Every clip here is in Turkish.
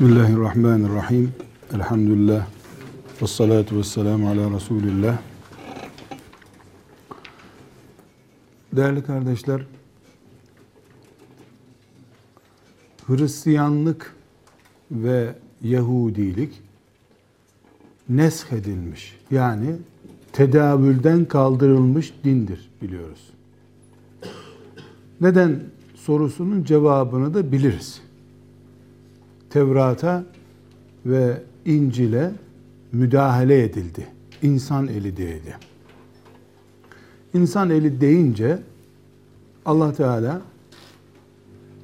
Bismillahirrahmanirrahim. Elhamdülillah. Ve salatu ve selamu ala Resulillah. Değerli kardeşler, Hristiyanlık ve Yahudilik nesh edilmiş. Yani tedavülden kaldırılmış dindir biliyoruz. Neden sorusunun cevabını da biliriz. Tevrat'a ve İncil'e müdahale edildi. İnsan eli değdi. İnsan eli deyince Allah Teala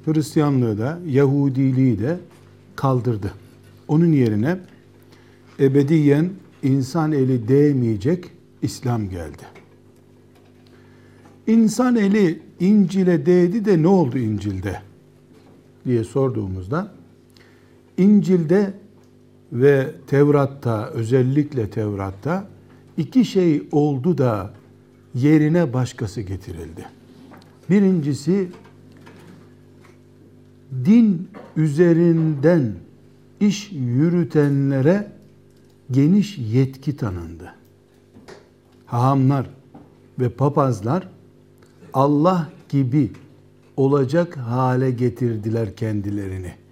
Hristiyanlığı da Yahudiliği de kaldırdı. Onun yerine ebediyen insan eli değmeyecek İslam geldi. İnsan eli İncil'e değdi de ne oldu İncil'de diye sorduğumuzda İncil'de ve Tevrat'ta özellikle Tevrat'ta iki şey oldu da yerine başkası getirildi. Birincisi din üzerinden iş yürütenlere geniş yetki tanındı. Hahamlar ve papazlar Allah gibi olacak hale getirdiler kendilerini.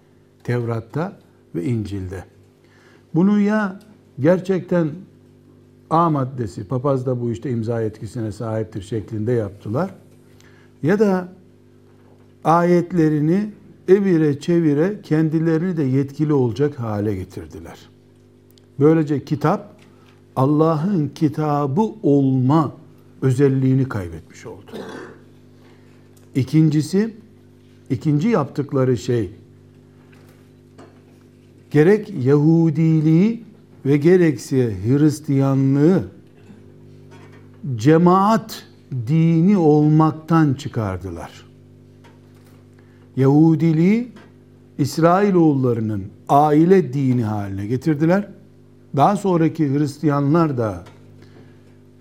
Tevrat'ta ve İncil'de. Bunu ya gerçekten A maddesi, papaz da bu işte imza yetkisine sahiptir şeklinde yaptılar. Ya da ayetlerini evire çevire kendilerini de yetkili olacak hale getirdiler. Böylece kitap Allah'ın kitabı olma özelliğini kaybetmiş oldu. İkincisi, ikinci yaptıkları şey gerek Yahudiliği ve gerekse Hristiyanlığı cemaat dini olmaktan çıkardılar. Yahudiliği İsrailoğullarının aile dini haline getirdiler. Daha sonraki Hristiyanlar da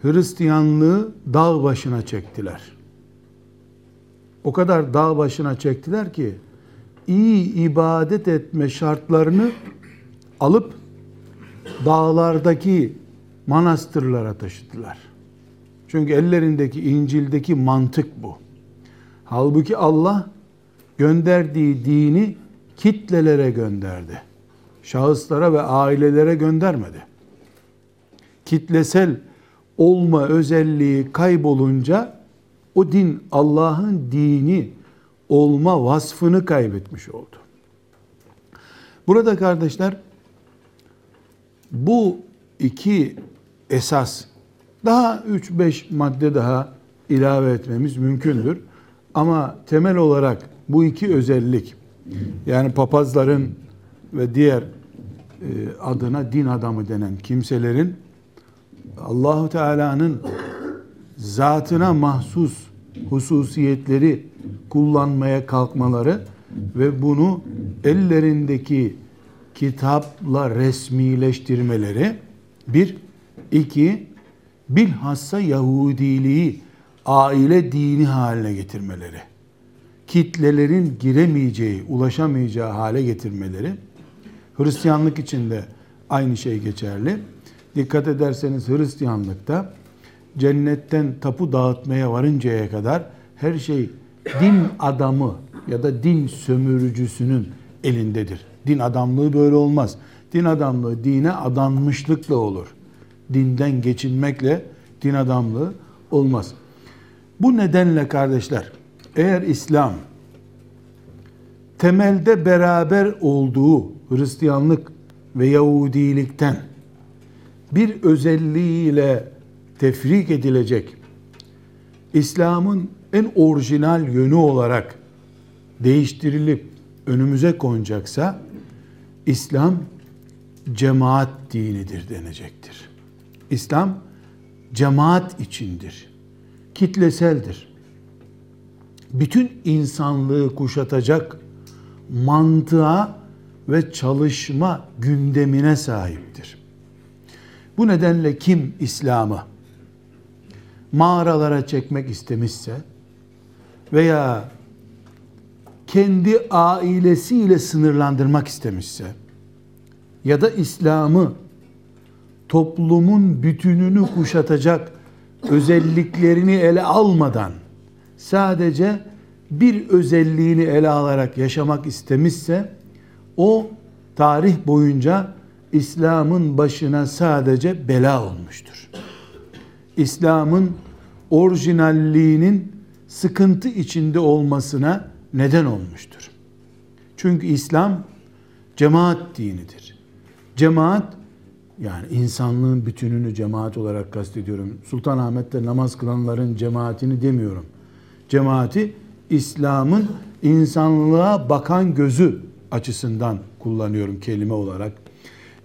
Hristiyanlığı dağ başına çektiler. O kadar dağ başına çektiler ki iyi ibadet etme şartlarını alıp dağlardaki manastırlara taşıdılar. Çünkü ellerindeki İncil'deki mantık bu. Halbuki Allah gönderdiği dini kitlelere gönderdi. Şahıslara ve ailelere göndermedi. Kitlesel olma özelliği kaybolunca o din Allah'ın dini olma vasfını kaybetmiş oldu. Burada kardeşler bu iki esas daha 3-5 madde daha ilave etmemiz mümkündür. Ama temel olarak bu iki özellik yani papazların ve diğer e, adına din adamı denen kimselerin Allahu Teala'nın zatına mahsus hususiyetleri kullanmaya kalkmaları ve bunu ellerindeki kitapla resmileştirmeleri. Bir, iki, bilhassa Yahudiliği aile dini haline getirmeleri, kitlelerin giremeyeceği, ulaşamayacağı hale getirmeleri, Hristiyanlık için de aynı şey geçerli. Dikkat ederseniz Hristiyanlıkta cennetten tapu dağıtmaya varıncaya kadar her şey din adamı ya da din sömürücüsünün elindedir. Din adamlığı böyle olmaz. Din adamlığı dine adanmışlıkla olur. Dinden geçinmekle din adamlığı olmaz. Bu nedenle kardeşler, eğer İslam temelde beraber olduğu Hristiyanlık ve Yahudilikten bir özelliğiyle tefrik edilecek, İslam'ın en orijinal yönü olarak değiştirilip önümüze konacaksa İslam cemaat dinidir denecektir. İslam cemaat içindir. Kitleseldir. Bütün insanlığı kuşatacak mantığa ve çalışma gündemine sahiptir. Bu nedenle kim İslam'ı mağaralara çekmek istemişse veya kendi ailesiyle sınırlandırmak istemişse ya da İslam'ı toplumun bütününü kuşatacak özelliklerini ele almadan sadece bir özelliğini ele alarak yaşamak istemişse o tarih boyunca İslam'ın başına sadece bela olmuştur. İslam'ın orijinalliğinin sıkıntı içinde olmasına neden olmuştur. Çünkü İslam cemaat dinidir. Cemaat yani insanlığın bütününü cemaat olarak kastediyorum. Sultanahmet'te namaz kılanların cemaatini demiyorum. Cemaati İslam'ın insanlığa bakan gözü açısından kullanıyorum kelime olarak.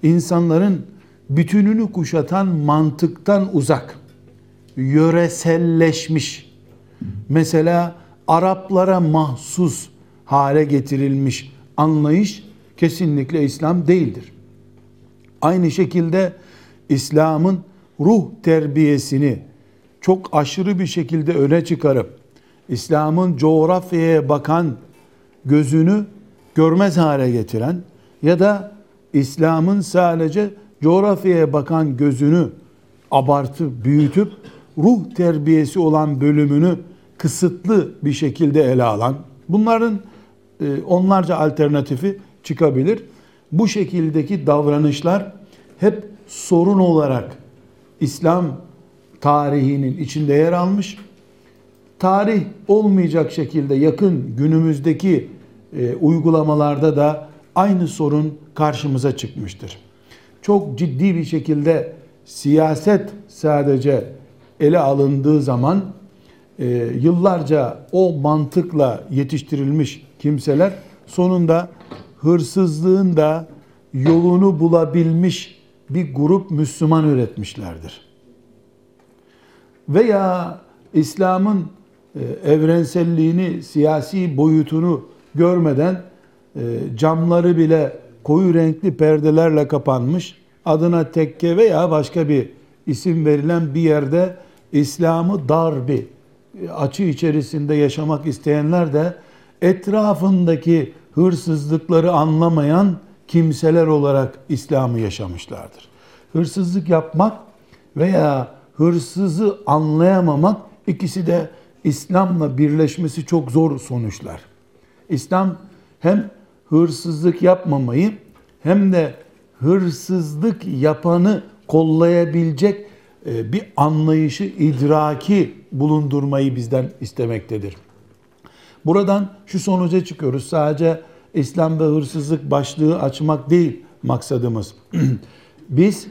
İnsanların bütününü kuşatan mantıktan uzak, yöreselleşmiş, mesela Araplara mahsus hale getirilmiş anlayış kesinlikle İslam değildir. Aynı şekilde İslam'ın ruh terbiyesini çok aşırı bir şekilde öne çıkarıp İslam'ın coğrafyaya bakan gözünü görmez hale getiren ya da İslam'ın sadece coğrafyaya bakan gözünü abartı büyütüp ruh terbiyesi olan bölümünü kısıtlı bir şekilde ele alan bunların e, onlarca alternatifi çıkabilir. Bu şekildeki davranışlar hep sorun olarak İslam tarihinin içinde yer almış. Tarih olmayacak şekilde yakın günümüzdeki e, uygulamalarda da aynı sorun karşımıza çıkmıştır. Çok ciddi bir şekilde siyaset sadece ele alındığı zaman e, yıllarca o mantıkla yetiştirilmiş kimseler sonunda hırsızlığın da yolunu bulabilmiş bir grup Müslüman üretmişlerdir. Veya İslam'ın e, evrenselliğini, siyasi boyutunu görmeden e, camları bile koyu renkli perdelerle kapanmış, adına tekke veya başka bir isim verilen bir yerde İslam'ı dar bir açı içerisinde yaşamak isteyenler de etrafındaki hırsızlıkları anlamayan kimseler olarak İslam'ı yaşamışlardır. Hırsızlık yapmak veya hırsızı anlayamamak ikisi de İslam'la birleşmesi çok zor sonuçlar. İslam hem hırsızlık yapmamayı hem de hırsızlık yapanı kollayabilecek bir anlayışı, idraki bulundurmayı bizden istemektedir. Buradan şu sonuca çıkıyoruz. Sadece İslam ve hırsızlık başlığı açmak değil maksadımız. Biz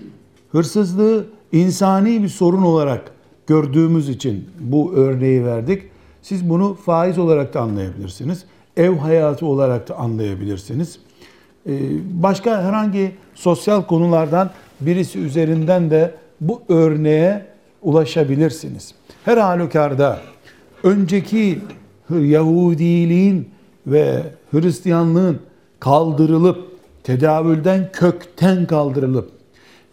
hırsızlığı insani bir sorun olarak gördüğümüz için bu örneği verdik. Siz bunu faiz olarak da anlayabilirsiniz. Ev hayatı olarak da anlayabilirsiniz. Ee, başka herhangi sosyal konulardan birisi üzerinden de bu örneğe ulaşabilirsiniz. Her halükarda önceki Yahudiliğin ve Hristiyanlığın kaldırılıp tedavülden kökten kaldırılıp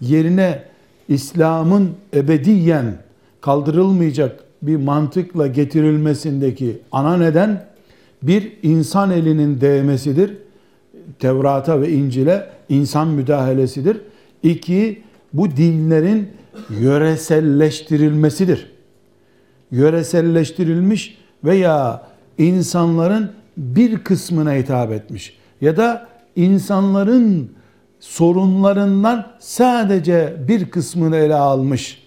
yerine İslam'ın ebediyen kaldırılmayacak bir mantıkla getirilmesindeki ana neden bir insan elinin değmesidir. Tevrat'a ve İncil'e insan müdahalesidir. İki, bu dinlerin yöreselleştirilmesidir. Yöreselleştirilmiş veya insanların bir kısmına hitap etmiş ya da insanların sorunlarından sadece bir kısmını ele almış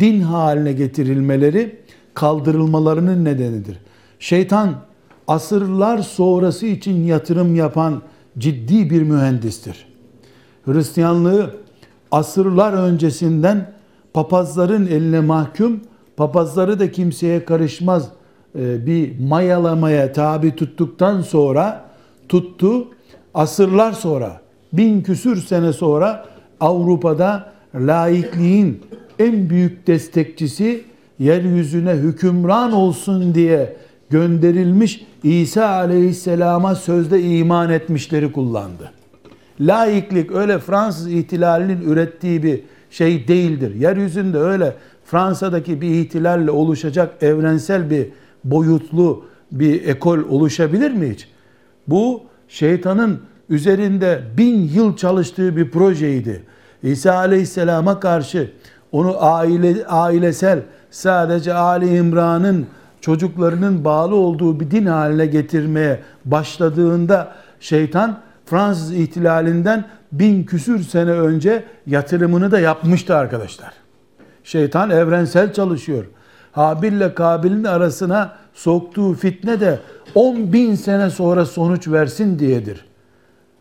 din haline getirilmeleri kaldırılmalarının nedenidir. Şeytan asırlar sonrası için yatırım yapan ciddi bir mühendistir. Hristiyanlığı asırlar öncesinden papazların eline mahkum, papazları da kimseye karışmaz e, bir mayalamaya tabi tuttuktan sonra tuttu. Asırlar sonra, bin küsür sene sonra Avrupa'da laikliğin en büyük destekçisi yeryüzüne hükümran olsun diye gönderilmiş İsa aleyhisselama sözde iman etmişleri kullandı. Laiklik öyle Fransız ihtilalinin ürettiği bir şey değildir. Yeryüzünde öyle Fransa'daki bir ihtilalle oluşacak evrensel bir boyutlu bir ekol oluşabilir mi hiç? Bu şeytanın üzerinde bin yıl çalıştığı bir projeydi. İsa Aleyhisselam'a karşı onu aile, ailesel sadece Ali İmran'ın çocuklarının bağlı olduğu bir din haline getirmeye başladığında şeytan Fransız ihtilalinden bin küsür sene önce yatırımını da yapmıştı arkadaşlar. Şeytan evrensel çalışıyor. Habil ile Kabil'in arasına soktuğu fitne de 10 bin sene sonra sonuç versin diyedir.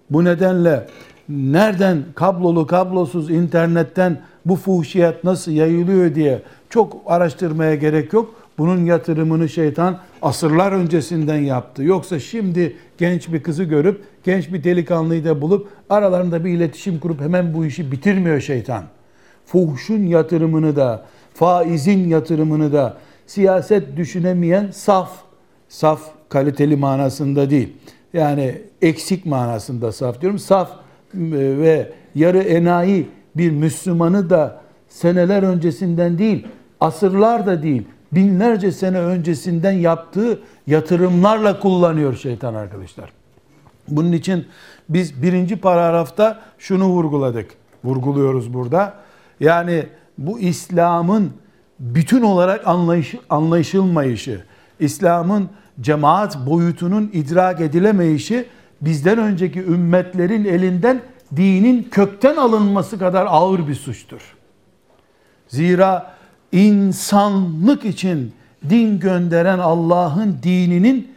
Bu nedenle nereden kablolu kablosuz internetten bu fuhşiyat nasıl yayılıyor diye çok araştırmaya gerek yok. Bunun yatırımını şeytan asırlar öncesinden yaptı. Yoksa şimdi genç bir kızı görüp genç bir delikanlıyı da bulup aralarında bir iletişim kurup hemen bu işi bitirmiyor şeytan. Fuhşun yatırımını da, faizin yatırımını da siyaset düşünemeyen saf, saf kaliteli manasında değil. Yani eksik manasında saf diyorum. Saf e, ve yarı enayi bir Müslümanı da seneler öncesinden değil, asırlar da değil, binlerce sene öncesinden yaptığı yatırımlarla kullanıyor şeytan arkadaşlar. Bunun için biz birinci paragrafta şunu vurguladık. Vurguluyoruz burada. Yani bu İslam'ın bütün olarak anlayış, anlaşılmayışı, İslam'ın cemaat boyutunun idrak edilemeyişi bizden önceki ümmetlerin elinden dinin kökten alınması kadar ağır bir suçtur. Zira insanlık için din gönderen Allah'ın dininin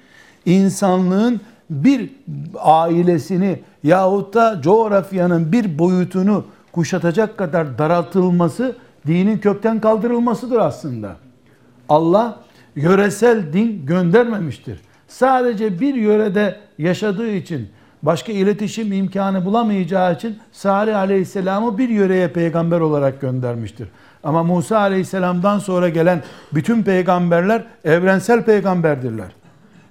insanlığın bir ailesini yahut da coğrafyanın bir boyutunu kuşatacak kadar daraltılması dinin kökten kaldırılmasıdır aslında. Allah yöresel din göndermemiştir. Sadece bir yörede yaşadığı için başka iletişim imkanı bulamayacağı için Salih Aleyhisselam'ı bir yöreye peygamber olarak göndermiştir. Ama Musa Aleyhisselam'dan sonra gelen bütün peygamberler evrensel peygamberdirler.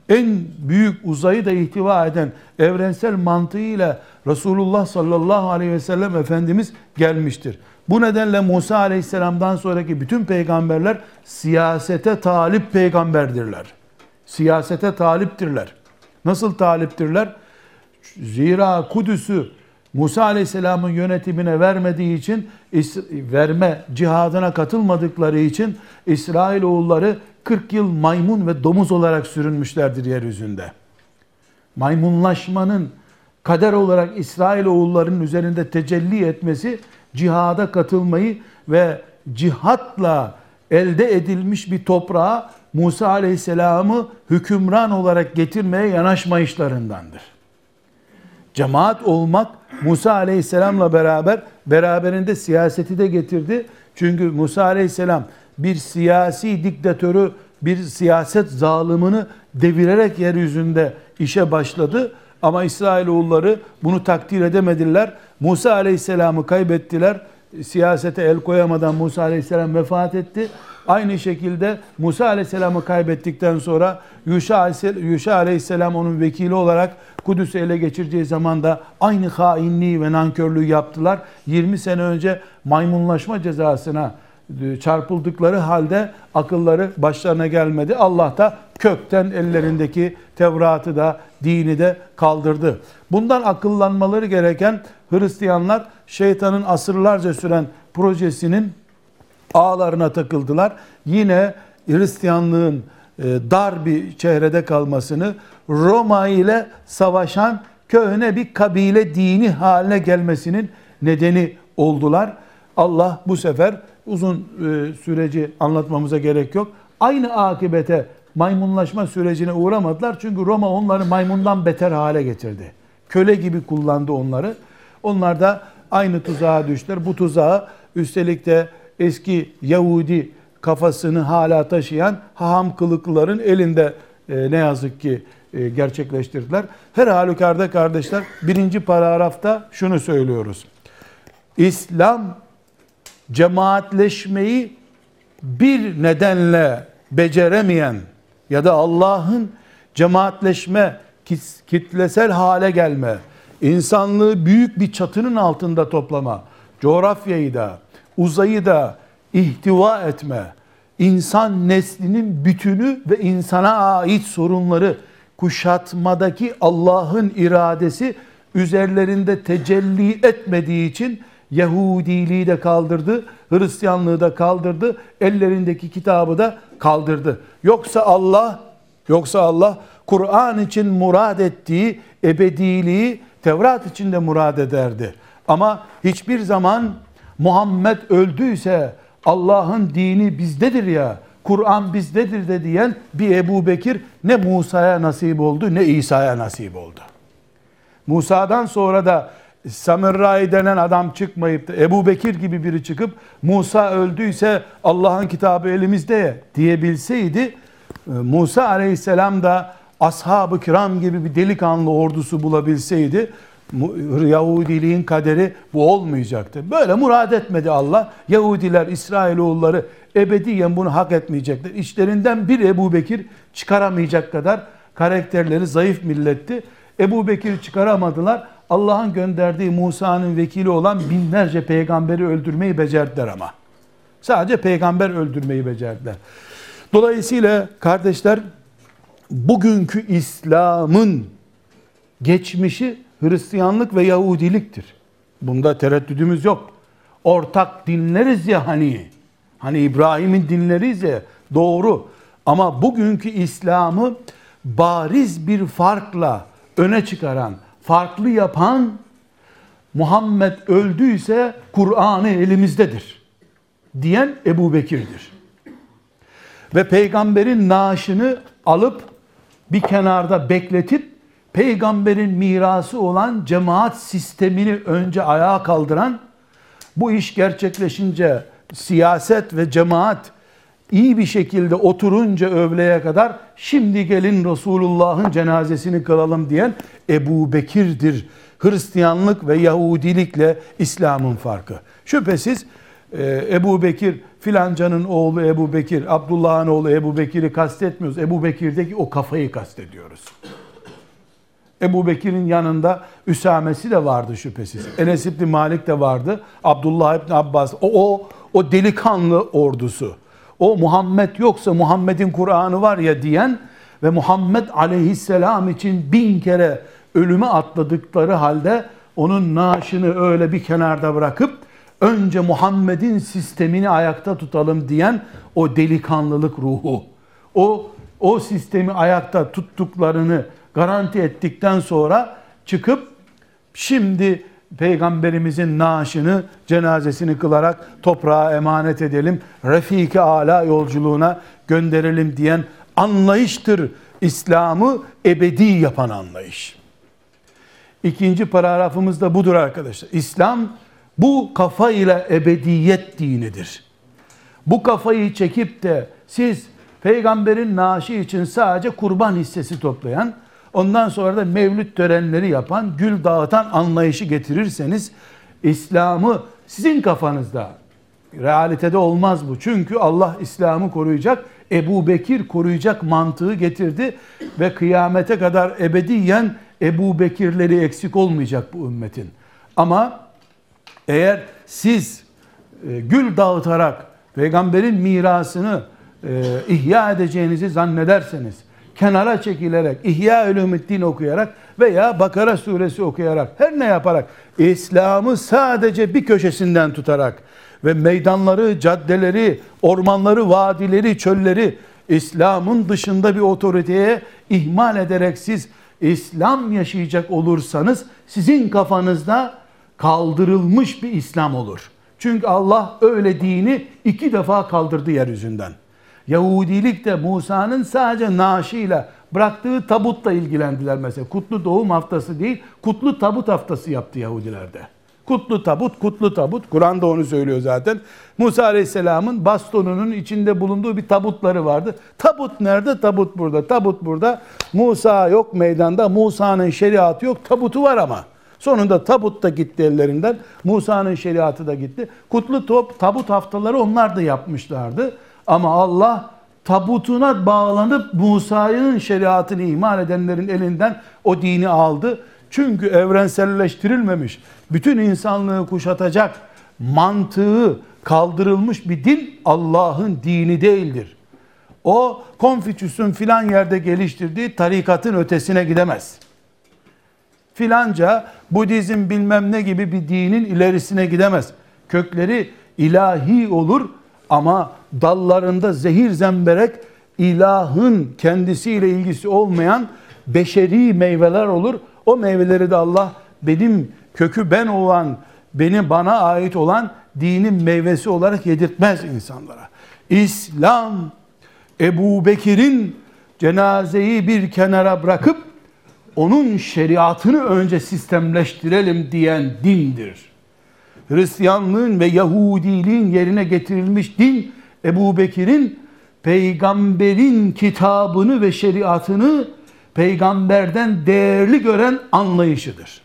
En büyük uzayı da ihtiva eden evrensel mantığıyla Resulullah sallallahu aleyhi ve sellem Efendimiz gelmiştir. Bu nedenle Musa aleyhisselamdan sonraki bütün peygamberler siyasete talip peygamberdirler. Siyasete taliptirler. Nasıl taliptirler? Zira Kudüs'ü Musa Aleyhisselam'ın yönetimine vermediği için verme cihadına katılmadıkları için İsrail oğulları 40 yıl maymun ve domuz olarak sürünmüşlerdir yeryüzünde. Maymunlaşmanın kader olarak İsrail oğullarının üzerinde tecelli etmesi cihada katılmayı ve cihatla elde edilmiş bir toprağa Musa Aleyhisselam'ı hükümran olarak getirmeye yanaşmayışlarındandır. Cemaat olmak Musa Aleyhisselam'la beraber beraberinde siyaseti de getirdi. Çünkü Musa Aleyhisselam bir siyasi diktatörü, bir siyaset zalimini devirerek yeryüzünde işe başladı. Ama İsrailoğulları bunu takdir edemediler. Musa Aleyhisselam'ı kaybettiler. Siyasete el koyamadan Musa Aleyhisselam vefat etti. Aynı şekilde Musa Aleyhisselam'ı kaybettikten sonra Yuşa Aleyhisselam onun vekili olarak Kudüs'ü ele geçireceği zaman da aynı hainliği ve nankörlüğü yaptılar. 20 sene önce maymunlaşma cezasına e, çarpıldıkları halde akılları başlarına gelmedi. Allah da kökten ellerindeki Tevrat'ı da dini de kaldırdı. Bundan akıllanmaları gereken Hristiyanlar şeytanın asırlarca süren projesinin ağlarına takıldılar. Yine Hristiyanlığın e, dar bir çehrede kalmasını Roma ile savaşan köhne bir kabile dini haline gelmesinin nedeni oldular. Allah bu sefer uzun e, süreci anlatmamıza gerek yok. Aynı akibete maymunlaşma sürecine uğramadılar. Çünkü Roma onları maymundan beter hale getirdi. Köle gibi kullandı onları. Onlar da aynı tuzağa düştüler. Bu tuzağı üstelik de eski Yahudi kafasını hala taşıyan haham kılıklıların elinde e, ne yazık ki e, gerçekleştirdiler. Her halükarda kardeşler birinci paragrafta şunu söylüyoruz. İslam cemaatleşmeyi bir nedenle beceremeyen ya da Allah'ın cemaatleşme, kitlesel hale gelme, insanlığı büyük bir çatının altında toplama, coğrafyayı da, uzayı da ihtiva etme, insan neslinin bütünü ve insana ait sorunları kuşatmadaki Allah'ın iradesi üzerlerinde tecelli etmediği için Yahudiliği de kaldırdı, Hristiyanlığı da kaldırdı, ellerindeki kitabı da kaldırdı. Yoksa Allah, yoksa Allah Kur'an için murad ettiği ebediliği Tevrat için de murad ederdi. Ama hiçbir zaman Muhammed öldüyse Allah'ın dini bizdedir ya, Kur'an bizdedir de diyen bir Ebu Bekir ne Musa'ya nasip oldu ne İsa'ya nasip oldu. Musa'dan sonra da Samurai denen adam çıkmayıp da Ebu Bekir gibi biri çıkıp Musa öldüyse Allah'ın kitabı elimizde diyebilseydi e, Musa aleyhisselam da ashab-ı kiram gibi bir delikanlı ordusu bulabilseydi Yahudiliğin kaderi bu olmayacaktı. Böyle murad etmedi Allah. Yahudiler, İsrailoğulları ebediyen bunu hak etmeyecekler. İçlerinden bir Ebu Bekir çıkaramayacak kadar karakterleri zayıf milletti. Ebu Bekir çıkaramadılar. Allah'ın gönderdiği Musa'nın vekili olan binlerce peygamberi öldürmeyi becerdiler ama. Sadece peygamber öldürmeyi becerdiler. Dolayısıyla kardeşler bugünkü İslam'ın geçmişi Hristiyanlık ve Yahudiliktir. Bunda tereddüdümüz yok. Ortak dinleriz ya hani. Hani İbrahim'in dinleriz ya doğru. Ama bugünkü İslam'ı bariz bir farkla öne çıkaran, farklı yapan Muhammed öldüyse Kur'an'ı elimizdedir diyen Ebu Bekir'dir. Ve peygamberin naaşını alıp bir kenarda bekletip peygamberin mirası olan cemaat sistemini önce ayağa kaldıran bu iş gerçekleşince siyaset ve cemaat iyi bir şekilde oturunca övleye kadar şimdi gelin Resulullah'ın cenazesini kılalım diyen Ebu Bekir'dir. Hristiyanlık ve Yahudilikle İslam'ın farkı. Şüphesiz e, Ebu Bekir filancanın oğlu Ebu Bekir, Abdullah'ın oğlu Ebu Bekir'i kastetmiyoruz. Ebu Bekir'deki o kafayı kastediyoruz. Ebu Bekir'in yanında Üsamesi de vardı şüphesiz. Enes İbni Malik de vardı. Abdullah İbni Abbas. O, o, o delikanlı ordusu. O Muhammed yoksa Muhammed'in Kur'an'ı var ya diyen ve Muhammed aleyhisselam için bin kere ölüme atladıkları halde onun naaşını öyle bir kenarda bırakıp önce Muhammed'in sistemini ayakta tutalım diyen o delikanlılık ruhu. O o sistemi ayakta tuttuklarını garanti ettikten sonra çıkıp şimdi peygamberimizin naaşını, cenazesini kılarak toprağa emanet edelim, refiki ala yolculuğuna gönderelim diyen anlayıştır İslam'ı ebedi yapan anlayış. İkinci paragrafımız da budur arkadaşlar. İslam bu kafa ile ebediyet dinidir. Bu kafayı çekip de siz peygamberin naaşı için sadece kurban hissesi toplayan, ondan sonra da mevlüt törenleri yapan, gül dağıtan anlayışı getirirseniz İslam'ı sizin kafanızda realitede olmaz bu. Çünkü Allah İslam'ı koruyacak, Ebu Bekir koruyacak mantığı getirdi ve kıyamete kadar ebediyen Ebu Bekirleri eksik olmayacak bu ümmetin. Ama eğer siz e, gül dağıtarak peygamberin mirasını e, ihya edeceğinizi zannederseniz, kenara çekilerek, İhya Ulumuddin okuyarak veya Bakara suresi okuyarak, her ne yaparak, İslam'ı sadece bir köşesinden tutarak ve meydanları, caddeleri, ormanları, vadileri, çölleri İslam'ın dışında bir otoriteye ihmal ederek siz İslam yaşayacak olursanız sizin kafanızda kaldırılmış bir İslam olur. Çünkü Allah öyle dini iki defa kaldırdı yeryüzünden. Yahudilik de Musa'nın sadece naaşıyla bıraktığı tabutla ilgilendiler mesela. Kutlu doğum haftası değil, kutlu tabut haftası yaptı Yahudilerde. Kutlu tabut, kutlu tabut. Kur'an da onu söylüyor zaten. Musa Aleyhisselam'ın bastonunun içinde bulunduğu bir tabutları vardı. Tabut nerede? Tabut burada. Tabut burada. Musa yok meydanda. Musa'nın şeriatı yok. Tabutu var ama. Sonunda tabut da gitti ellerinden. Musa'nın şeriatı da gitti. Kutlu top, tabut haftaları onlar da yapmışlardı. Ama Allah tabutuna bağlanıp Musa'nın şeriatını iman edenlerin elinden o dini aldı. Çünkü evrenselleştirilmemiş, bütün insanlığı kuşatacak mantığı kaldırılmış bir din Allah'ın dini değildir. O Konfüçyüs'ün filan yerde geliştirdiği tarikatın ötesine gidemez. filanca Budizm bilmem ne gibi bir dinin ilerisine gidemez. Kökleri ilahi olur ama dallarında zehir zemberek ilahın kendisiyle ilgisi olmayan beşeri meyveler olur. O meyveleri de Allah benim kökü ben olan, beni bana ait olan dinin meyvesi olarak yedirtmez insanlara. İslam Ebu Bekir'in cenazeyi bir kenara bırakıp onun şeriatını önce sistemleştirelim diyen dindir. Hristiyanlığın ve Yahudiliğin yerine getirilmiş din Ebu Bekir'in peygamberin kitabını ve şeriatını peygamberden değerli gören anlayışıdır.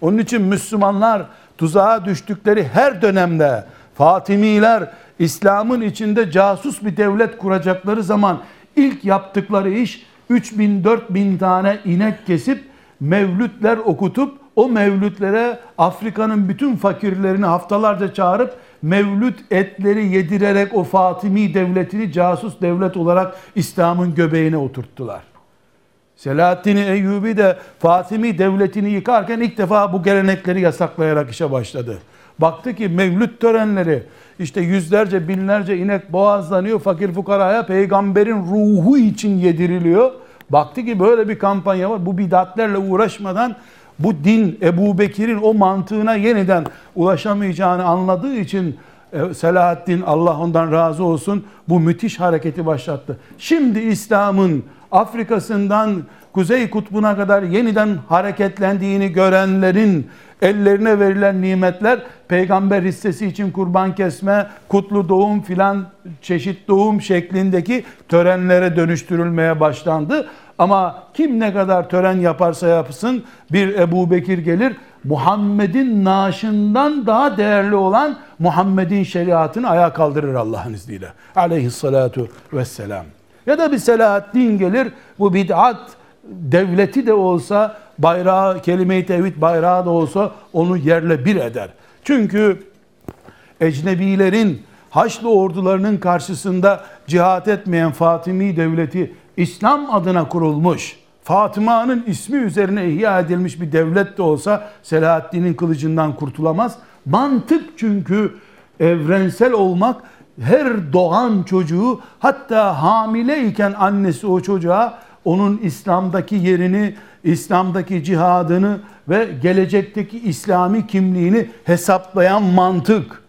Onun için Müslümanlar tuzağa düştükleri her dönemde Fatimiler İslam'ın içinde casus bir devlet kuracakları zaman ilk yaptıkları iş 3000 4000 tane inek kesip mevlütler okutup o mevlütlere Afrika'nın bütün fakirlerini haftalarca çağırıp mevlüt etleri yedirerek o Fatimi devletini casus devlet olarak İslam'ın göbeğine oturttular. Selahaddin Eyyubi de Fatimi devletini yıkarken ilk defa bu gelenekleri yasaklayarak işe başladı. Baktı ki mevlüt törenleri işte yüzlerce binlerce inek boğazlanıyor fakir fukaraya peygamberin ruhu için yediriliyor. Baktı ki böyle bir kampanya var bu bidatlerle uğraşmadan bu din Ebu Bekir'in o mantığına yeniden ulaşamayacağını anladığı için e, Selahaddin Allah ondan razı olsun bu müthiş hareketi başlattı. Şimdi İslam'ın Afrika'sından Kuzey Kutbu'na kadar yeniden hareketlendiğini görenlerin ellerine verilen nimetler peygamber hissesi için kurban kesme, kutlu doğum filan çeşit doğum şeklindeki törenlere dönüştürülmeye başlandı. Ama kim ne kadar tören yaparsa yapsın bir Ebu Bekir gelir Muhammed'in naaşından daha değerli olan Muhammed'in şeriatını ayağa kaldırır Allah'ın izniyle. Aleyhissalatu vesselam. Ya da bir Selahaddin gelir bu bid'at devleti de olsa bayrağı kelime-i tevhid bayrağı da olsa onu yerle bir eder. Çünkü ecnebilerin Haçlı ordularının karşısında cihat etmeyen Fatimi devleti İslam adına kurulmuş. Fatıma'nın ismi üzerine ihya edilmiş bir devlet de olsa Selahaddin'in kılıcından kurtulamaz. Mantık çünkü evrensel olmak her doğan çocuğu hatta hamileyken annesi o çocuğa onun İslam'daki yerini, İslam'daki cihadını ve gelecekteki İslami kimliğini hesaplayan mantık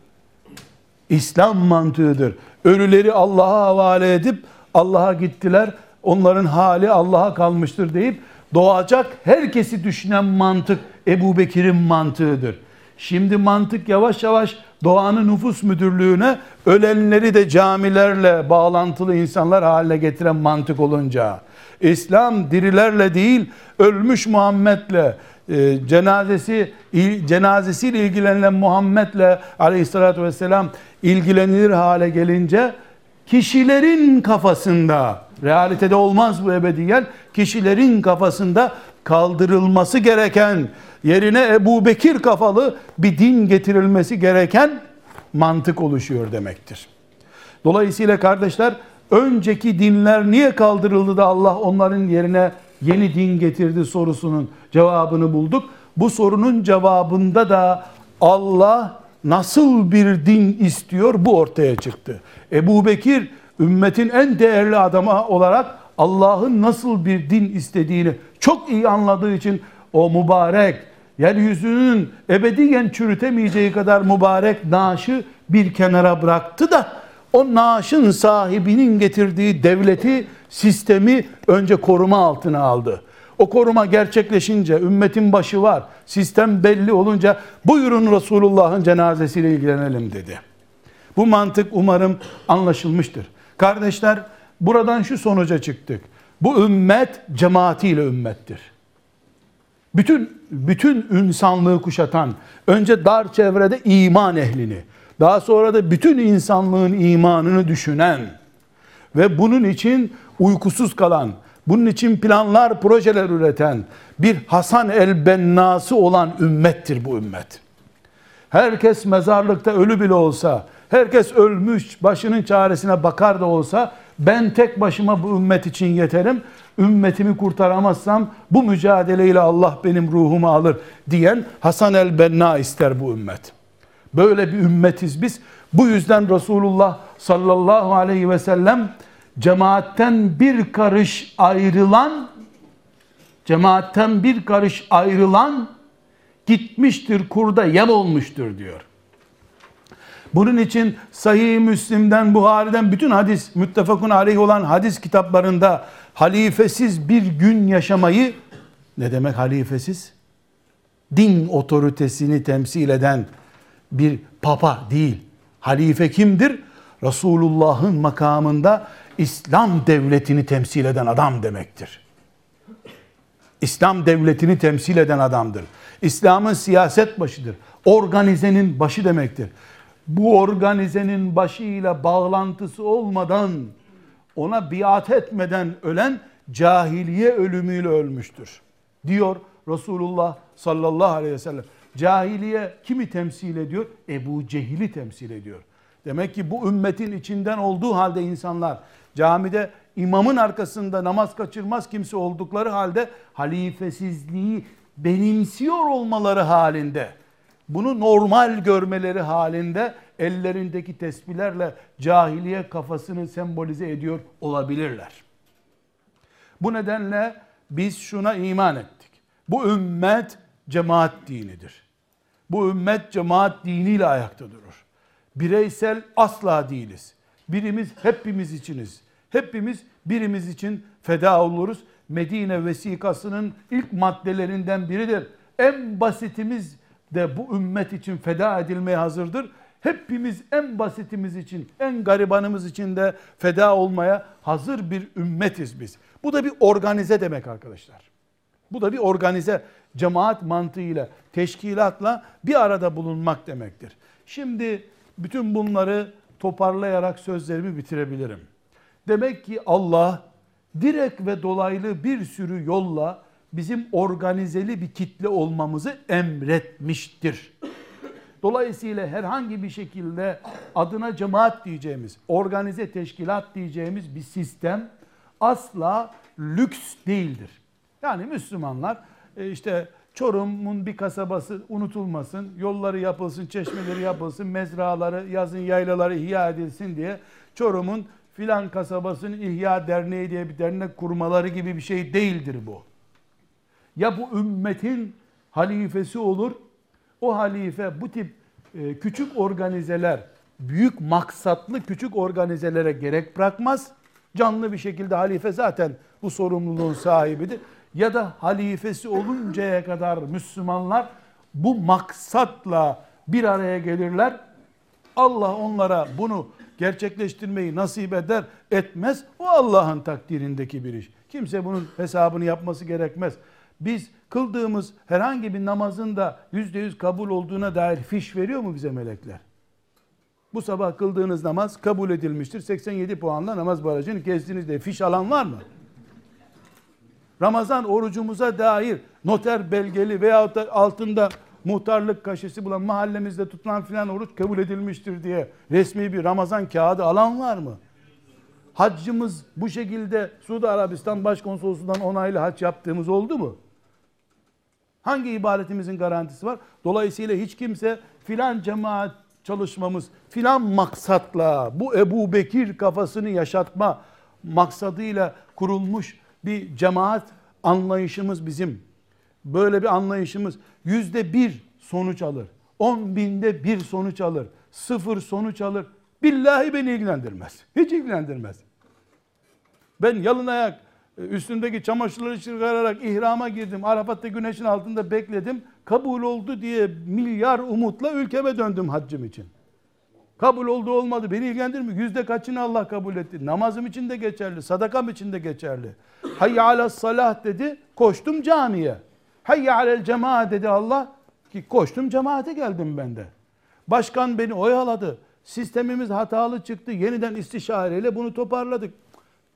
İslam mantığıdır. Ölüleri Allah'a havale edip Allah'a gittiler. Onların hali Allah'a kalmıştır deyip doğacak herkesi düşünen mantık Ebu Bekir'in mantığıdır. Şimdi mantık yavaş yavaş doğanın nüfus müdürlüğüne ölenleri de camilerle bağlantılı insanlar haline getiren mantık olunca İslam dirilerle değil ölmüş Muhammed'le e, cenazesi cenazesiyle ilgilenilen Muhammed'le aleyhissalatü vesselam ilgilenilir hale gelince kişilerin kafasında realitede olmaz bu ebediyen kişilerin kafasında kaldırılması gereken yerine Ebu Bekir kafalı bir din getirilmesi gereken mantık oluşuyor demektir. Dolayısıyla kardeşler önceki dinler niye kaldırıldı da Allah onların yerine yeni din getirdi sorusunun cevabını bulduk. Bu sorunun cevabında da Allah nasıl bir din istiyor bu ortaya çıktı. Ebu Bekir ümmetin en değerli adamı olarak Allah'ın nasıl bir din istediğini çok iyi anladığı için o mübarek yeryüzünün ebediyen çürütemeyeceği kadar mübarek naaşı bir kenara bıraktı da o naaşın sahibinin getirdiği devleti, sistemi önce koruma altına aldı. O koruma gerçekleşince ümmetin başı var. Sistem belli olunca buyurun Resulullah'ın cenazesiyle ilgilenelim dedi. Bu mantık umarım anlaşılmıştır. Kardeşler buradan şu sonuca çıktık. Bu ümmet cemaatiyle ümmettir. Bütün bütün insanlığı kuşatan, önce dar çevrede iman ehlini, daha sonra da bütün insanlığın imanını düşünen ve bunun için uykusuz kalan, bunun için planlar, projeler üreten bir Hasan el-Bennası olan ümmettir bu ümmet. Herkes mezarlıkta ölü bile olsa, herkes ölmüş, başının çaresine bakar da olsa ben tek başıma bu ümmet için yeterim. Ümmetimi kurtaramazsam bu mücadeleyle Allah benim ruhumu alır diyen Hasan el-Benna ister bu ümmet. Böyle bir ümmetiz biz. Bu yüzden Resulullah sallallahu aleyhi ve sellem cemaatten bir karış ayrılan cemaatten bir karış ayrılan gitmiştir kurda yem olmuştur diyor. Bunun için Sahih Müslim'den, Buhari'den bütün hadis, müttefakun aleyh olan hadis kitaplarında halifesiz bir gün yaşamayı ne demek halifesiz? Din otoritesini temsil eden bir papa değil. Halife kimdir? Resulullah'ın makamında İslam devletini temsil eden adam demektir. İslam devletini temsil eden adamdır. İslam'ın siyaset başıdır. Organizenin başı demektir. Bu organizenin başıyla bağlantısı olmadan, ona biat etmeden ölen cahiliye ölümüyle ölmüştür. Diyor Resulullah sallallahu aleyhi ve sellem. Cahiliye kimi temsil ediyor? Ebu Cehil'i temsil ediyor. Demek ki bu ümmetin içinden olduğu halde insanlar camide imamın arkasında namaz kaçırmaz kimse oldukları halde halifesizliği benimsiyor olmaları halinde bunu normal görmeleri halinde ellerindeki tesbihlerle cahiliye kafasını sembolize ediyor olabilirler. Bu nedenle biz şuna iman ettik. Bu ümmet cemaat dinidir. Bu ümmet cemaat diniyle ayakta durur. Bireysel asla değiliz. Birimiz hepimiz içiniz. Hepimiz birimiz için feda oluruz. Medine vesikasının ilk maddelerinden biridir. En basitimiz de bu ümmet için feda edilmeye hazırdır. Hepimiz en basitimiz için, en garibanımız için de feda olmaya hazır bir ümmetiz biz. Bu da bir organize demek arkadaşlar. Bu da bir organize cemaat mantığıyla, teşkilatla bir arada bulunmak demektir. Şimdi bütün bunları toparlayarak sözlerimi bitirebilirim. Demek ki Allah direkt ve dolaylı bir sürü yolla bizim organizeli bir kitle olmamızı emretmiştir. Dolayısıyla herhangi bir şekilde adına cemaat diyeceğimiz, organize teşkilat diyeceğimiz bir sistem asla lüks değildir. Yani Müslümanlar e, işte Çorum'un bir kasabası unutulmasın, yolları yapılsın, çeşmeleri yapılsın, mezraları, yazın yaylaları ihya edilsin diye Çorum'un filan kasabasının ihya derneği diye bir dernek kurmaları gibi bir şey değildir bu. Ya bu ümmetin halifesi olur, o halife bu tip e, küçük organizeler, büyük maksatlı küçük organizelere gerek bırakmaz. Canlı bir şekilde halife zaten bu sorumluluğun sahibidir. Ya da halifesi oluncaya kadar Müslümanlar bu maksatla bir araya gelirler. Allah onlara bunu gerçekleştirmeyi nasip eder, etmez. O Allah'ın takdirindeki bir iş. Kimse bunun hesabını yapması gerekmez. Biz kıldığımız herhangi bir namazın da yüzde yüz kabul olduğuna dair fiş veriyor mu bize melekler? Bu sabah kıldığınız namaz kabul edilmiştir. 87 puanla namaz barajını kestiniz diye fiş alan var mı? Ramazan orucumuza dair noter belgeli veya da altında muhtarlık kaşesi bulan mahallemizde tutulan filan oruç kabul edilmiştir diye resmi bir Ramazan kağıdı alan var mı? Haccımız bu şekilde Suudi Arabistan Başkonsolosundan onaylı hac yaptığımız oldu mu? Hangi ibadetimizin garantisi var? Dolayısıyla hiç kimse filan cemaat çalışmamız filan maksatla bu Ebu Bekir kafasını yaşatma maksadıyla kurulmuş bir cemaat anlayışımız bizim. Böyle bir anlayışımız yüzde bir sonuç alır. On binde bir sonuç alır. Sıfır sonuç alır. Billahi beni ilgilendirmez. Hiç ilgilendirmez. Ben yalın ayak e, üstündeki çamaşırları çıkararak ihrama girdim. Arafat'ta güneşin altında bekledim. Kabul oldu diye milyar umutla ülkeme döndüm haccım için. Kabul oldu olmadı beni ilgilendirmiyor. Yüzde kaçını Allah kabul etti. Namazım için de geçerli, sadakam için de geçerli. Hayya ala salah dedi, koştum camiye. Hayya alel cemaat dedi Allah ki koştum cemaate geldim ben de. Başkan beni oyaladı. Sistemimiz hatalı çıktı. Yeniden istişareyle bunu toparladık.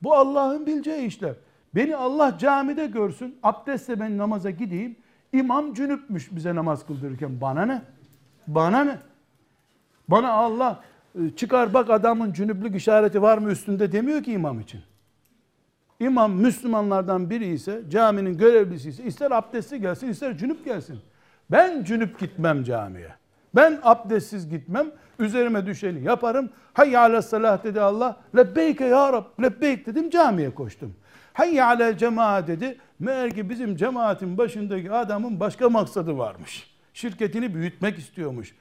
Bu Allah'ın bileceği işler. Beni Allah camide görsün, abdestle ben namaza gideyim. İmam cünüpmüş bize namaz kıldırırken. Bana ne? Bana ne? Bana Allah e, çıkar bak adamın cünüplük işareti var mı üstünde demiyor ki imam için. İmam Müslümanlardan biri ise caminin görevlisi ise ister abdestli gelsin ister cünüp gelsin. Ben cünüp gitmem camiye. Ben abdestsiz gitmem. Üzerime düşeni yaparım. Hayy ala salah dedi Allah. Lebbeyke ya Rab. Lebbeyk dedim camiye koştum. Hayy ala cemaat dedi. Meğer ki bizim cemaatin başındaki adamın başka maksadı varmış. Şirketini büyütmek istiyormuş.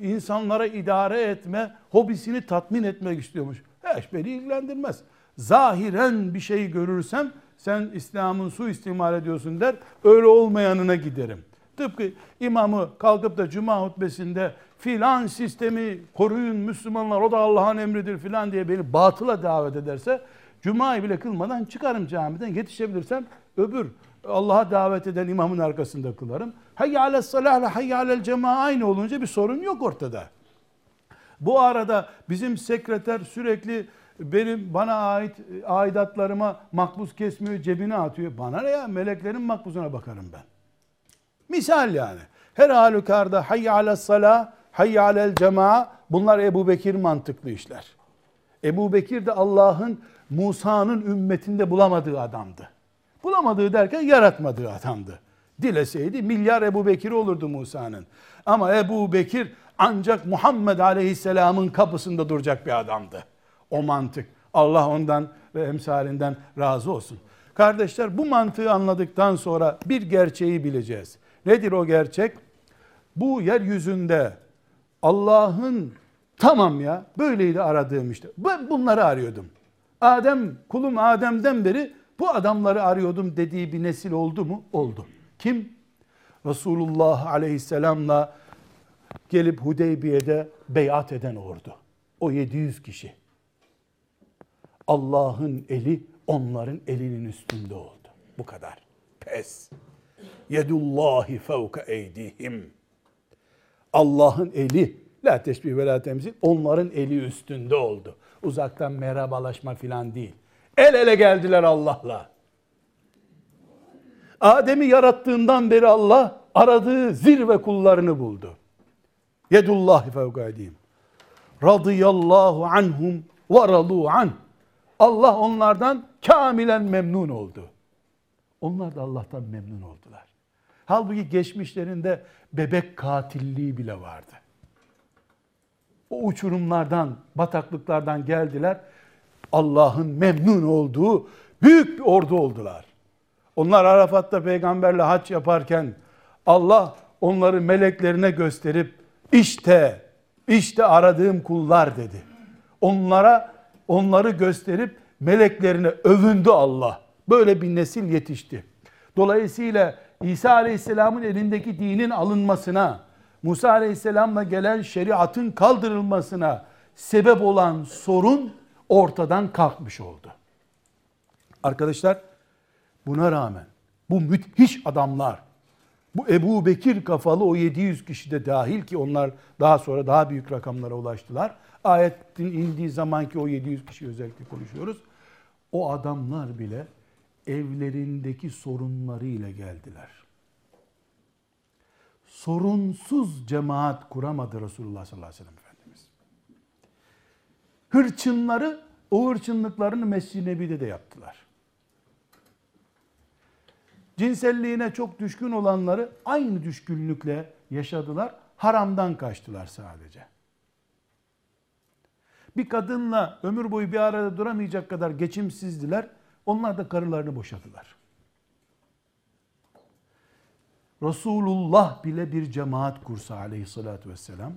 İnsanlara idare etme, hobisini tatmin etmek istiyormuş. Hiç beni ilgilendirmez. Zahiren bir şey görürsem sen İslam'ın su istimal ediyorsun der. Öyle olmayanına giderim. Tıpkı imamı kalkıp da cuma hutbesinde filan sistemi koruyun Müslümanlar o da Allah'ın emridir filan diye beni batıla davet ederse cumayı bile kılmadan çıkarım camiden yetişebilirsem öbür Allah'a davet eden imamın arkasında kılarım. Hayy alel salahla hayy alel cema aynı olunca bir sorun yok ortada. Bu arada bizim sekreter sürekli benim bana ait aidatlarıma makbuz kesmiyor, cebine atıyor. Bana ne ya? Meleklerin makbuzuna bakarım ben. Misal yani. Her halükarda hayy alel salah, hayy alel cema bunlar Ebu Bekir mantıklı işler. Ebu Bekir de Allah'ın Musa'nın ümmetinde bulamadığı adamdı. Bulamadığı derken yaratmadığı adamdı. Dileseydi milyar Ebu Bekir olurdu Musa'nın. Ama Ebu Bekir ancak Muhammed Aleyhisselam'ın kapısında duracak bir adamdı. O mantık. Allah ondan ve emsalinden razı olsun. Kardeşler bu mantığı anladıktan sonra bir gerçeği bileceğiz. Nedir o gerçek? Bu yeryüzünde Allah'ın tamam ya böyleydi aradığım işte. Ben bunları arıyordum. Adem kulum Adem'den beri bu adamları arıyordum dediği bir nesil oldu mu? Oldu. Kim? Resulullah aleyhisselamla gelip Hudeybiye'de beyat eden ordu. O 700 kişi. Allah'ın eli onların elinin üstünde oldu. Bu kadar. Pes. Yedullahi fevke eydihim. Allah'ın eli, la teşbih ve la temsil, onların eli üstünde oldu. Uzaktan merhabalaşma filan değil. El ele geldiler Allah'la. Adem'i yarattığından beri Allah aradığı zirve kullarını buldu. Yedullahi fevkadihim. Radıyallahu anhum ve radu an. Allah onlardan kamilen memnun oldu. Onlar da Allah'tan memnun oldular. Halbuki geçmişlerinde bebek katilliği bile vardı. O uçurumlardan, bataklıklardan geldiler. Allah'ın memnun olduğu büyük bir ordu oldular. Onlar Arafat'ta peygamberle haç yaparken Allah onları meleklerine gösterip işte işte aradığım kullar dedi. Onlara onları gösterip meleklerine övündü Allah. Böyle bir nesil yetişti. Dolayısıyla İsa Aleyhisselam'ın elindeki dinin alınmasına, Musa Aleyhisselam'la gelen şeriatın kaldırılmasına sebep olan sorun ortadan kalkmış oldu. Arkadaşlar buna rağmen bu müthiş adamlar, bu Ebu Bekir kafalı o 700 kişi de dahil ki onlar daha sonra daha büyük rakamlara ulaştılar. Ayetin indiği zamanki o 700 kişi özellikle konuşuyoruz. O adamlar bile evlerindeki sorunlarıyla geldiler. Sorunsuz cemaat kuramadı Resulullah sallallahu aleyhi ve sellem Efendimiz. Hırçınları o hırçınlıklarını Mescid-i Nebi'de de yaptılar. Cinselliğine çok düşkün olanları aynı düşkünlükle yaşadılar. Haramdan kaçtılar sadece. Bir kadınla ömür boyu bir arada duramayacak kadar geçimsizdiler. Onlar da karılarını boşadılar. Resulullah bile bir cemaat kursa aleyhissalatü vesselam,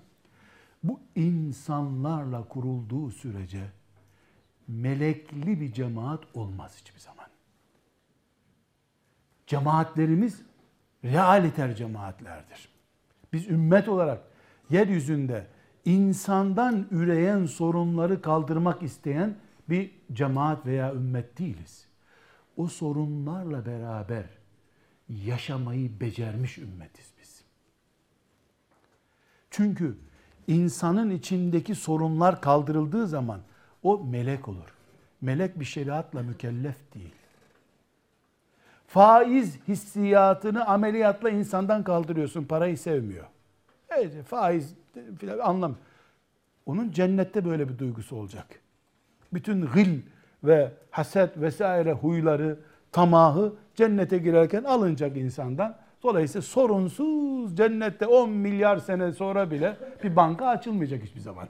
bu insanlarla kurulduğu sürece melekli bir cemaat olmaz hiçbir zaman. Cemaatlerimiz realiter cemaatlerdir. Biz ümmet olarak yeryüzünde insandan üreyen sorunları kaldırmak isteyen bir cemaat veya ümmet değiliz. O sorunlarla beraber yaşamayı becermiş ümmetiz biz. Çünkü insanın içindeki sorunlar kaldırıldığı zaman o melek olur. Melek bir şeriatla mükellef değil. Faiz hissiyatını ameliyatla insandan kaldırıyorsun. Parayı sevmiyor. Evet, faiz filan anlam. Onun cennette böyle bir duygusu olacak. Bütün gıl ve haset vesaire huyları, tamahı cennete girerken alınacak insandan. Dolayısıyla sorunsuz cennette 10 milyar sene sonra bile bir banka açılmayacak hiçbir zaman.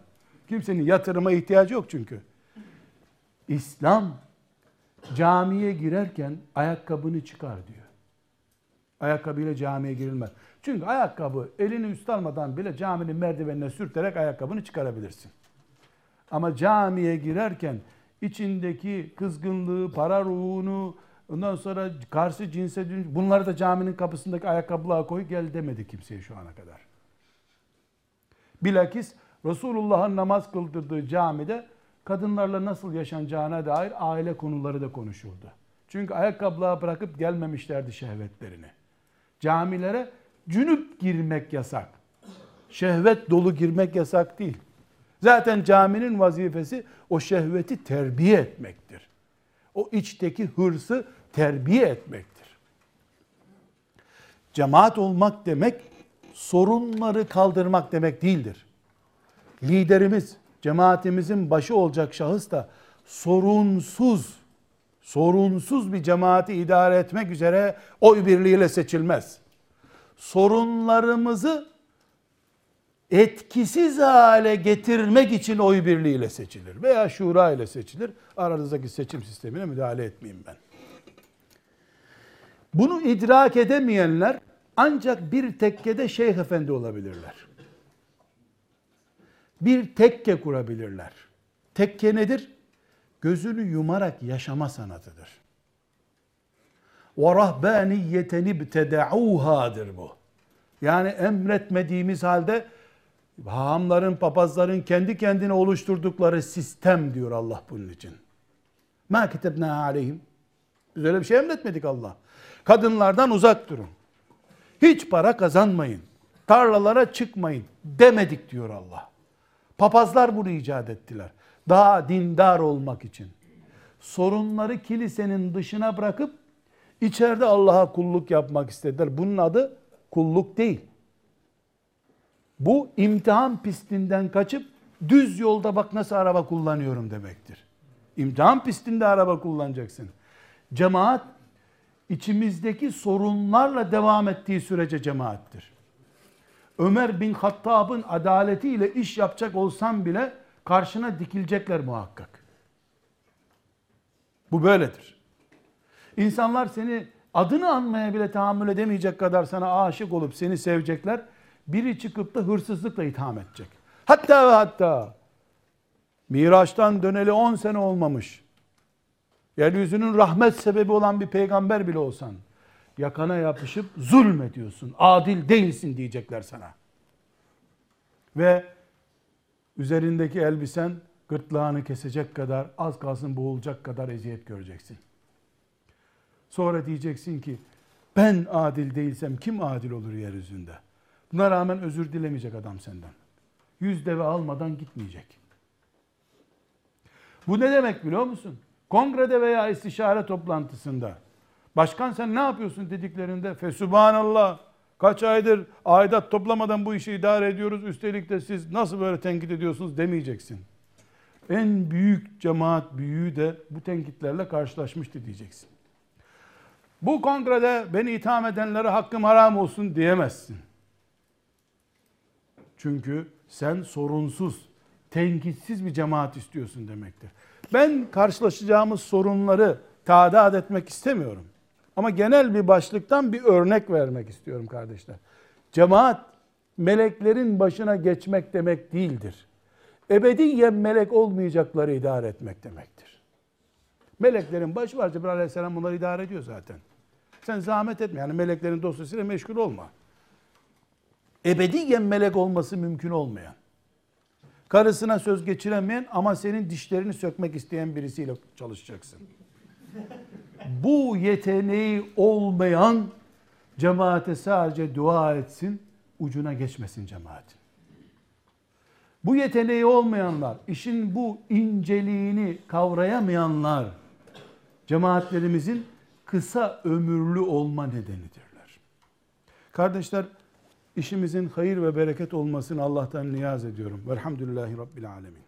Kimsenin yatırıma ihtiyacı yok çünkü. İslam camiye girerken ayakkabını çıkar diyor. Ayakkabıyla camiye girilmez. Çünkü ayakkabı elini üst almadan bile caminin merdivenine sürterek ayakkabını çıkarabilirsin. Ama camiye girerken içindeki kızgınlığı, para ruhunu, ondan sonra karşı cinse bunları da caminin kapısındaki ayakkabılığa koy gel demedi kimseye şu ana kadar. Bilakis Resulullah'ın namaz kıldırdığı camide kadınlarla nasıl yaşanacağına dair aile konuları da konuşuldu. Çünkü ayakkabılığa bırakıp gelmemişlerdi şehvetlerini. Camilere cünüp girmek yasak. Şehvet dolu girmek yasak değil. Zaten caminin vazifesi o şehveti terbiye etmektir. O içteki hırsı terbiye etmektir. Cemaat olmak demek sorunları kaldırmak demek değildir. Liderimiz, cemaatimizin başı olacak şahıs da sorunsuz, sorunsuz bir cemaati idare etmek üzere oy birliğiyle seçilmez. Sorunlarımızı etkisiz hale getirmek için oy birliğiyle seçilir veya şura ile seçilir. Aranızdaki seçim sistemine müdahale etmeyeyim ben. Bunu idrak edemeyenler ancak bir tekkede şeyh efendi olabilirler. Bir tekke kurabilirler. Tekke nedir? Gözünü yumarak yaşama sanatıdır ve rahbaniyeten ibtedauhadır bu. Yani emretmediğimiz halde hahamların, papazların kendi kendine oluşturdukları sistem diyor Allah bunun için. Ma kitebna aleyhim. Biz öyle bir şey emretmedik Allah. Kadınlardan uzak durun. Hiç para kazanmayın. Tarlalara çıkmayın demedik diyor Allah. Papazlar bunu icat ettiler. Daha dindar olmak için. Sorunları kilisenin dışına bırakıp içeride Allah'a kulluk yapmak istediler. Bunun adı kulluk değil. Bu imtihan pistinden kaçıp düz yolda bak nasıl araba kullanıyorum demektir. İmtihan pistinde araba kullanacaksın. Cemaat içimizdeki sorunlarla devam ettiği sürece cemaattir. Ömer bin Hattab'ın adaletiyle iş yapacak olsan bile karşına dikilecekler muhakkak. Bu böyledir. İnsanlar seni adını anmaya bile tahammül edemeyecek kadar sana aşık olup seni sevecekler. Biri çıkıp da hırsızlıkla itham edecek. Hatta ve hatta Miraç'tan döneli 10 sene olmamış. Yeryüzünün rahmet sebebi olan bir peygamber bile olsan yakana yapışıp zulmediyorsun. Adil değilsin diyecekler sana. Ve üzerindeki elbisen gırtlağını kesecek kadar az kalsın boğulacak kadar eziyet göreceksin. Sonra diyeceksin ki ben adil değilsem kim adil olur yeryüzünde? Buna rağmen özür dilemeyecek adam senden. Yüz deve almadan gitmeyecek. Bu ne demek biliyor musun? Kongrede veya istişare toplantısında başkan sen ne yapıyorsun dediklerinde fesubhanallah kaç aydır aidat toplamadan bu işi idare ediyoruz üstelik de siz nasıl böyle tenkit ediyorsunuz demeyeceksin. En büyük cemaat büyüğü de bu tenkitlerle karşılaşmıştı diyeceksin. Bu kongrede beni itham edenlere hakkım haram olsun diyemezsin. Çünkü sen sorunsuz, tenkitsiz bir cemaat istiyorsun demektir. Ben karşılaşacağımız sorunları tadat etmek istemiyorum. Ama genel bir başlıktan bir örnek vermek istiyorum kardeşler. Cemaat meleklerin başına geçmek demek değildir. Ebediyen melek olmayacakları idare etmek demektir. Meleklerin başı var. Cebrail aleyhisselam bunları idare ediyor zaten. Sen zahmet etme. Yani meleklerin dosyasıyla meşgul olma. Ebediyen melek olması mümkün olmayan. Karısına söz geçiremeyen ama senin dişlerini sökmek isteyen birisiyle çalışacaksın. Bu yeteneği olmayan cemaate sadece dua etsin, ucuna geçmesin cemaatin. Bu yeteneği olmayanlar, işin bu inceliğini kavrayamayanlar, cemaatlerimizin kısa ömürlü olma nedenidirler. Kardeşler, işimizin hayır ve bereket olmasını Allah'tan niyaz ediyorum. Velhamdülillahi Rabbil Alemin.